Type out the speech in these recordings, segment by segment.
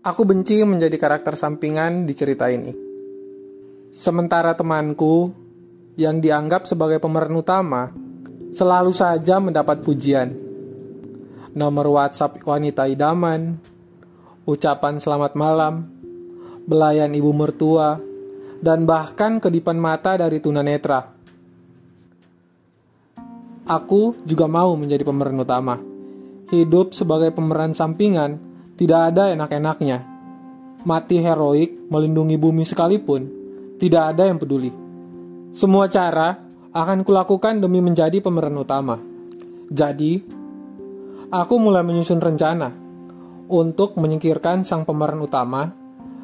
Aku benci menjadi karakter sampingan di cerita ini. Sementara temanku yang dianggap sebagai pemeran utama selalu saja mendapat pujian. Nomor WhatsApp wanita idaman, ucapan selamat malam, belayan ibu mertua, dan bahkan kedipan mata dari tunanetra. Aku juga mau menjadi pemeran utama. Hidup sebagai pemeran sampingan tidak ada enak-enaknya. Mati heroik melindungi bumi sekalipun, tidak ada yang peduli. Semua cara akan kulakukan demi menjadi pemeran utama. Jadi, aku mulai menyusun rencana untuk menyingkirkan sang pemeran utama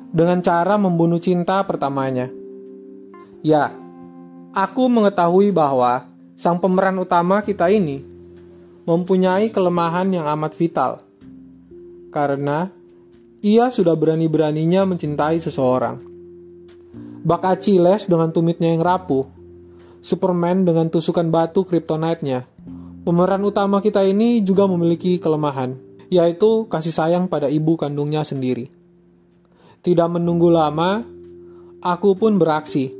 dengan cara membunuh cinta pertamanya. Ya, aku mengetahui bahwa sang pemeran utama kita ini mempunyai kelemahan yang amat vital. Karena ia sudah berani-beraninya mencintai seseorang. Bak Achilles dengan tumitnya yang rapuh, Superman dengan tusukan batu kryptonite-nya. Pemeran utama kita ini juga memiliki kelemahan, yaitu kasih sayang pada ibu kandungnya sendiri. Tidak menunggu lama, aku pun beraksi.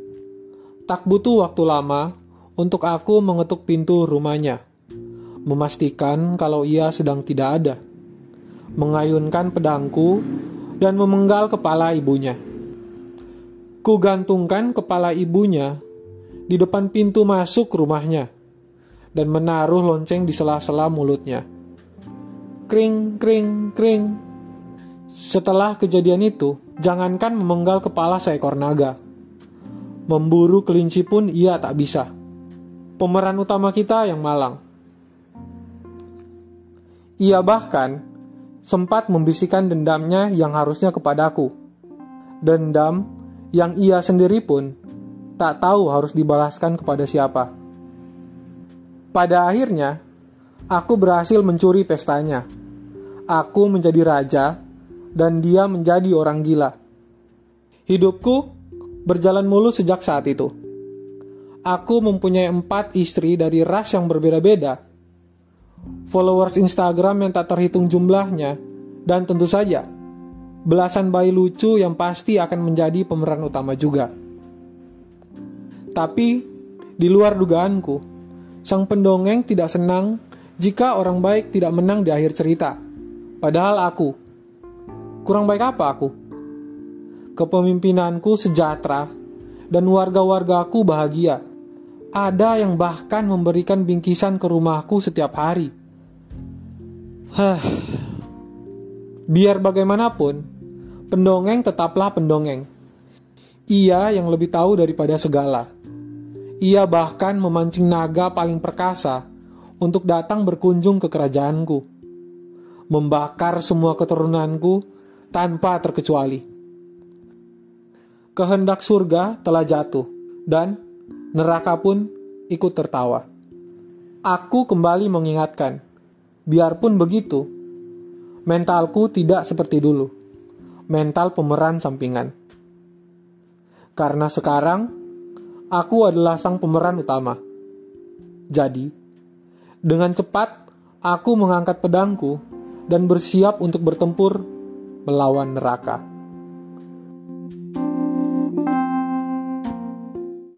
Tak butuh waktu lama untuk aku mengetuk pintu rumahnya, memastikan kalau ia sedang tidak ada, mengayunkan pedangku, dan memenggal kepala ibunya. Kugantungkan kepala ibunya di depan pintu masuk rumahnya dan menaruh lonceng di sela-sela mulutnya. Kring, kring, kring. Setelah kejadian itu, Jangankan memenggal kepala seekor naga. Memburu kelinci pun ia tak bisa. Pemeran utama kita yang malang. Ia bahkan sempat membisikkan dendamnya yang harusnya kepadaku. Dendam yang ia sendiri pun tak tahu harus dibalaskan kepada siapa. Pada akhirnya, aku berhasil mencuri pestanya. Aku menjadi raja dan dia menjadi orang gila. Hidupku berjalan mulus sejak saat itu. Aku mempunyai empat istri dari ras yang berbeda-beda, followers Instagram yang tak terhitung jumlahnya, dan tentu saja belasan bayi lucu yang pasti akan menjadi pemeran utama juga. Tapi di luar dugaanku, sang pendongeng tidak senang jika orang baik tidak menang di akhir cerita. Padahal aku, Kurang baik apa aku? Kepemimpinanku sejahtera dan warga-wargaku bahagia. Ada yang bahkan memberikan bingkisan ke rumahku setiap hari. Hah. Biar bagaimanapun, pendongeng tetaplah pendongeng. Ia yang lebih tahu daripada segala. Ia bahkan memancing naga paling perkasa untuk datang berkunjung ke kerajaanku. Membakar semua keturunanku tanpa terkecuali. Kehendak surga telah jatuh, dan neraka pun ikut tertawa. Aku kembali mengingatkan, biarpun begitu, mentalku tidak seperti dulu. Mental pemeran sampingan. Karena sekarang, aku adalah sang pemeran utama. Jadi, dengan cepat aku mengangkat pedangku dan bersiap untuk bertempur melawan neraka.